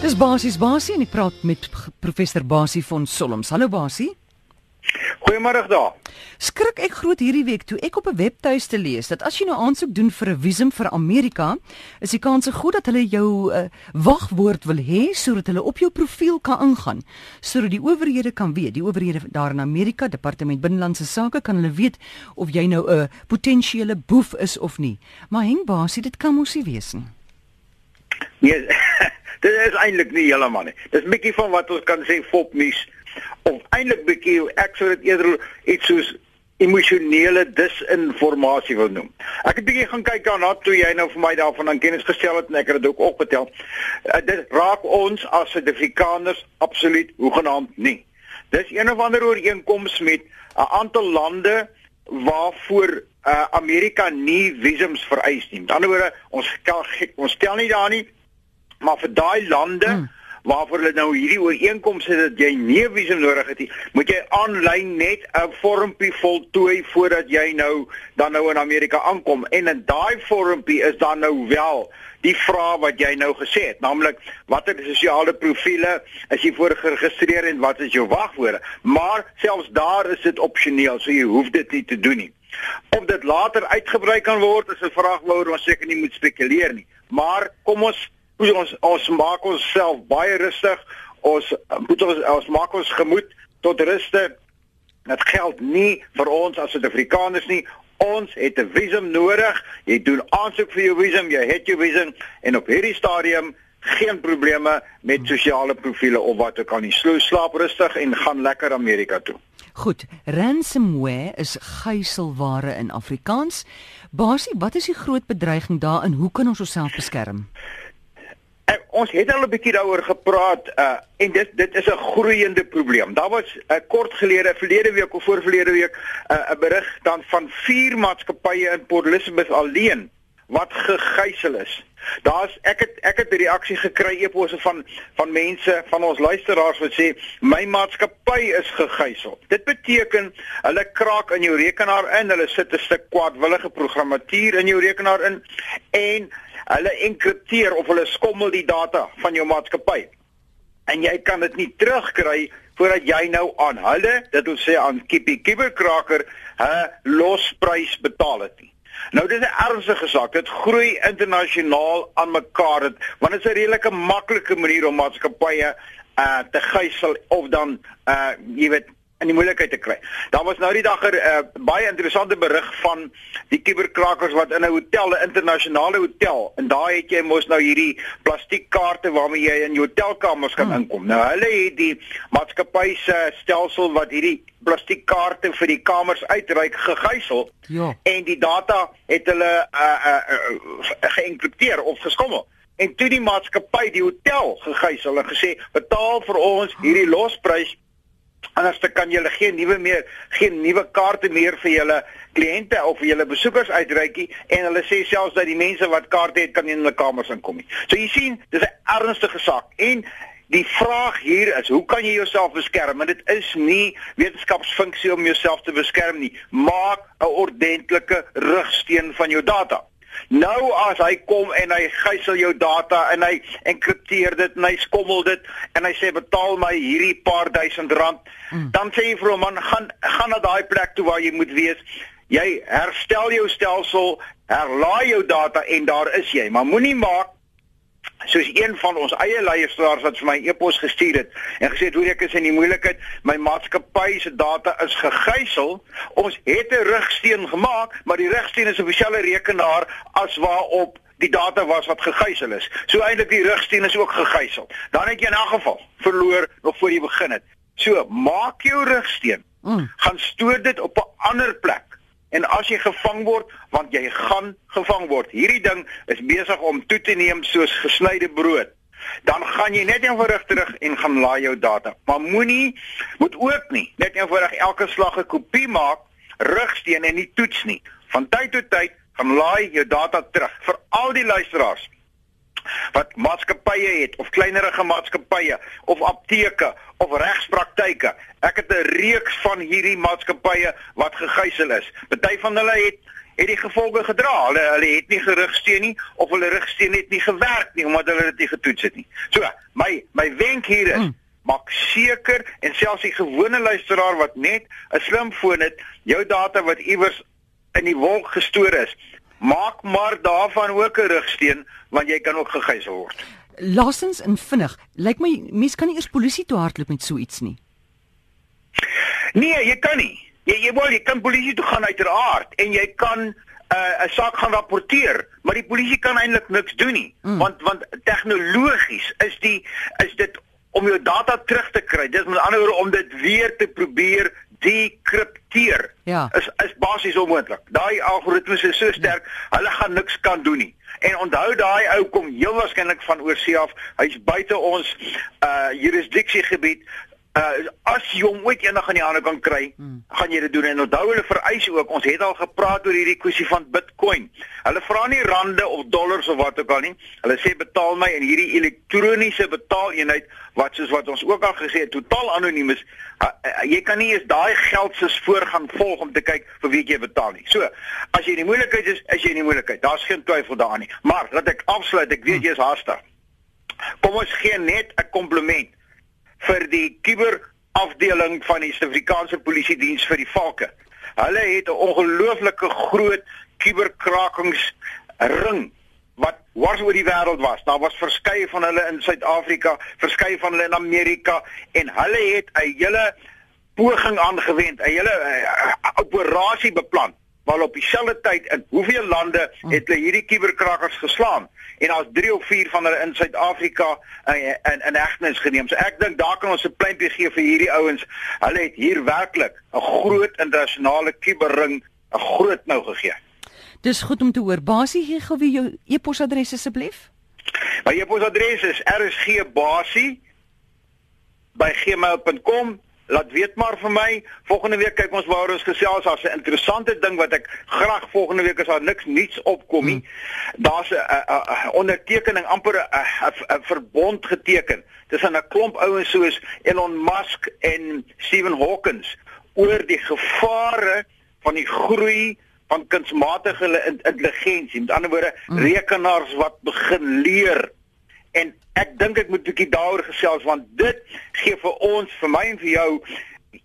Dis basies Basie en ek praat met professor Basie van Solms. Hallo Basie. Goeiemôre daar. Skrik ek groot hierdie week toe ek op 'n webtuiste lees dat as jy nou aansoek doen vir 'n visum vir Amerika, is die kans goed dat hulle jou uh, wagwoord wil hê sodat hulle op jou profiel kan ingaan, sodat die owerhede kan weet, die owerhede daar in Amerika, Departement Binnelandse Sake kan hulle weet of jy nou 'n uh, potensiële boef is of nie. Maar hang Basie, dit kan mos nie wees nie. Nee, dit is eintlik nie heeltemal nie. Dis bietjie van wat ons kan sê fopnuus of eintlik bietjie ek sou dit eerder iets soos emosionele disinformasie wil noem. Ek het bietjie gaan kyk daarna toe jy nou vir my daarvan aan kennis gestel het en ek het dit ook opgetel. Uh, dit raak ons as Suid-Afrikaners absoluut hoegenaamd nie. Dis een of ander ooreenkoms met 'n aantal lande waarvoor uh, Amerika nie visums vereis nie. Met ander woorde, ons ons stel nie daar nie Maar vir daai lande hmm. waarvoor hulle nou hierdie ooreenkomste het dat jy nie visum nodig het nie, moet jy aanlyn net 'n vormpie voltooi voordat jy nou dan nou in Amerika aankom. En in daai vormpie is dan nou wel die vraag wat jy nou gesê het, naamlik watter sosiale profile is jy voor geregistreer en wat is jou wagwoorde? Maar selfs daar is dit opsioneel, so jy hoef dit nie te doen nie. Of dit later uitgebrei kan word is 'n vraag waaroor ons seker nie moet spekuleer nie. Maar kom ons ons ons maak onsself baie rustig. Ons moet ons ons maak ons gemoed tot ruste. Dit geld nie vir ons as Suid-Afrikaners nie. Ons het 'n visum nodig. Jy doen aansoek vir jou visum, jy het jou visum en op hierdie stadium geen probleme met sosiale profile of wat ook al nie. Slou slaap rustig en gaan lekker Amerika toe. Goed, ransomware is gijselware in Afrikaans. Basie, wat is die groot bedreiging daar en hoe kan ons onsself beskerm? Ons het al 'n bietjie daaroor gepraat uh en dit dit is 'n groeiende probleem. Daar was 'n uh, kort gelede, verlede week of voorverlede week, 'n uh, berig dan van vier maatskappye in Port Elizabeth alleen wat gegijsel is. Daar's ek het ek het 'n reaksie gekry eposse van van mense van ons luisteraars wat sê my maatskappy is gegijsel. Dit beteken hulle kraak in jou rekenaar in, hulle sit 'n stuk kwaadwillige programmatuur in jou rekenaar in en hulle enkripteer of hulle skommel die data van jou maatskappy. En jy kan dit nie terugkry voordat jy nou aan hulle, dit wil sê aan Kippie Kiberkraker, 'n losprys betaal het. Nie. Nou dis 'n ernstige saak. Dit groei internasionaal aan mekaar dit want dit is 'n redelike maklike manier om maatskappye uh te gijsel of dan uh jy weet in die moeilikheid te kry. Daar was nou die dag 'n uh, baie interessante berig van die kuberkrakers wat in 'n hotel, 'n internasionale hotel, en daar het jy mos nou hierdie plastiekkaarte waarmee jy in jou hotelkamers kan hmm. inkom. Nou hulle het die maatskappy se stelsel wat hierdie plastiekkaarte vir die kamers uitreik gegijsel. Ja. En die data het hulle uh uh, uh geïnkripteer of geskommel en toe die maatskappy die hotel gegijsel en gesê betaal vir ons hierdie losprys anders te kan julle geen nuwe meer geen nuwe kaarte meer vir julle kliënte of vir julle besoekers uitreikie en hulle sê selfs dat die mense wat kaarte het kan nie in hulle kamers inkom nie. So jy sien, dis 'n ernstige saak en die vraag hier is hoe kan jy jouself beskerm? En dit is nie wetenskapsfunksie om jouself te beskerm nie. Maak 'n ordentlike rigsteen van jou data. Nou as hy kom en hy gijsel jou data en hy enkripteer dit en hy skommel dit en hy sê betaal my hierdie paar duisend rand, hmm. dan sê jy vir hom man gaan gaan na daai plek toe waar jy moet wees. Jy herstel jou stelsel, herlaai jou data en daar is jy. Maar moenie maak soos een van ons eie leierstraars wat vir my e-pos gestuur het en gesê het hoe ek is in die moeilikheid. My maatskappy se data is gegijsel ons het 'n rigsteen gemaak maar die rigsteen is 'n spesiale rekenaar as waarop die data was wat gegijsel is. So eintlik die rigsteen is ook gegijsel dan het jy in elk geval verloor nog voor jy begin het. So maak jou rigsteen mm. gaan stoor dit op 'n ander plek En as jy gevang word, want jy gaan gevang word. Hierdie ding is besig om toe te neem soos gesnyde brood. Dan gaan jy net eenvoudig terug en gaan laai jou data. Maar moenie moet ook nie net eenvoudig elke slag 'n kopie maak, rugsteen en nie toets nie. Van tyd tot tyd gaan laai jou data terug vir al die luisteraars wat maatskappye het of kleinerige maatskappye of apteke of regspraktyke. Ek het 'n reeks van hierdie maatskappye wat gegijsel is. Party van hulle het het die gevolge gedra. Hulle hulle het nie gerigsteen nie of hulle rigsteen het nie gewerk nie omdat hulle dit nie getoets het nie. So, my my wenk hier is mm. maak seker en selfs die gewone luisteraar wat net 'n slimfoon het, jou data wat iewers in die wolk gestoor is, maak maar daarvan ook 'n rigsteen want jy kan ook gegijzel word. Lassens en vinnig. Lyk my mens kan nie eers polisie toe hardloop met so iets nie. Nee, jy kan nie. Jy jy wil jy kan polisie toe gaan uiteraard en jy kan uh, 'n uh, saak gaan rapporteer, maar die polisie kan eintlik niks doen nie. Mm. Want want tegnologies is die is dit om jou data terug te kry. Dis met ander woorde om dit weer te probeer dekripteer. Ja. Is is basies onmoontlik. Daai algoritmes is so sterk, ja. hulle gaan niks kan doen nie. En onthou daai ou kom heel waarskynlik van oorsee af. Hy's buite ons uh jurisdiksiegebied. Uh as jy hom ooit eendag aan die hande kan kry, hmm. gaan jy dit doen en onthou hulle vereis ook. Ons het al gepraat oor hierdie kwessie van Bitcoin. Hulle vra nie rande of dollars of wat ook al nie. Hulle sê betaal my in hierdie elektroniese betaaleenheid wat soos wat ons ook al gesê het, totaal anoniem is. Uh, uh, jy kan nie eens daai geld se voorgang volg om te kyk vir wie jy betaal nie. So, as jy in die moeilikheid is, is jy in die moeilikheid. Daar's geen twyfel daaraan nie. Maar laat ek afsluit. Ek weet hmm. jy is haastig. Kom ons gee net 'n kompliment vir die kuberafdeling van die Suid-Afrikaanse Polisie Diens vir die Valke. Hulle het 'n ongelooflike groot kuberkrakingsring wat wars oor die wêreld was. Daar was verskeie van hulle in Suid-Afrika, verskeie van hulle in Amerika en hulle het 'n hele poging aangewend, 'n hele uh, operasie beplan maar op dieselfde tyd in hoeveel lande hm. het hulle hierdie kuberkrakkers geslaan en daar's 3 of 4 van hulle in Suid-Afrika in in, in hegtenis geneem. So ek dink daar kan ons 'n pleintjie gee vir hierdie ouens. Hulle het hier werklik 'n groot internasionale kuberring 'n groot nou gegee. Dis goed om te hoor. Basie gee gou weer jou e-posadres asseblief. My e-posadres is rsgbasie@gmail.com laat weet maar vir my. Volgende week kyk ons waar ons gesels as 'n interessante ding wat ek graag volgende week as daar niks nuuts opkom nie. Hmm. Daar's 'n ondertekening amper 'n verbond geteken tussen 'n klomp ouens soos Elon Musk en Stephen Hawking oor die gevare van die groei van kunsmatige intelligensie. Met ander woorde, hmm. rekenaars wat begin leer en ek dink ek moet 'n bietjie daaroor gesels want dit gee vir ons vir my en vir jou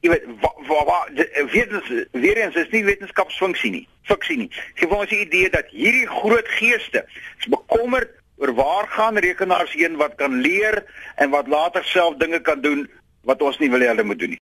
jy weet wat wat wetens weer eens is nie wetenskapsfunksie nie fiksie nie. Gee vir ons die idee dat hierdie groot geeste is bekommerd oor waar gaan rekenaars heen wat kan leer en wat later self dinge kan doen wat ons nie wil hê hulle moet doen nie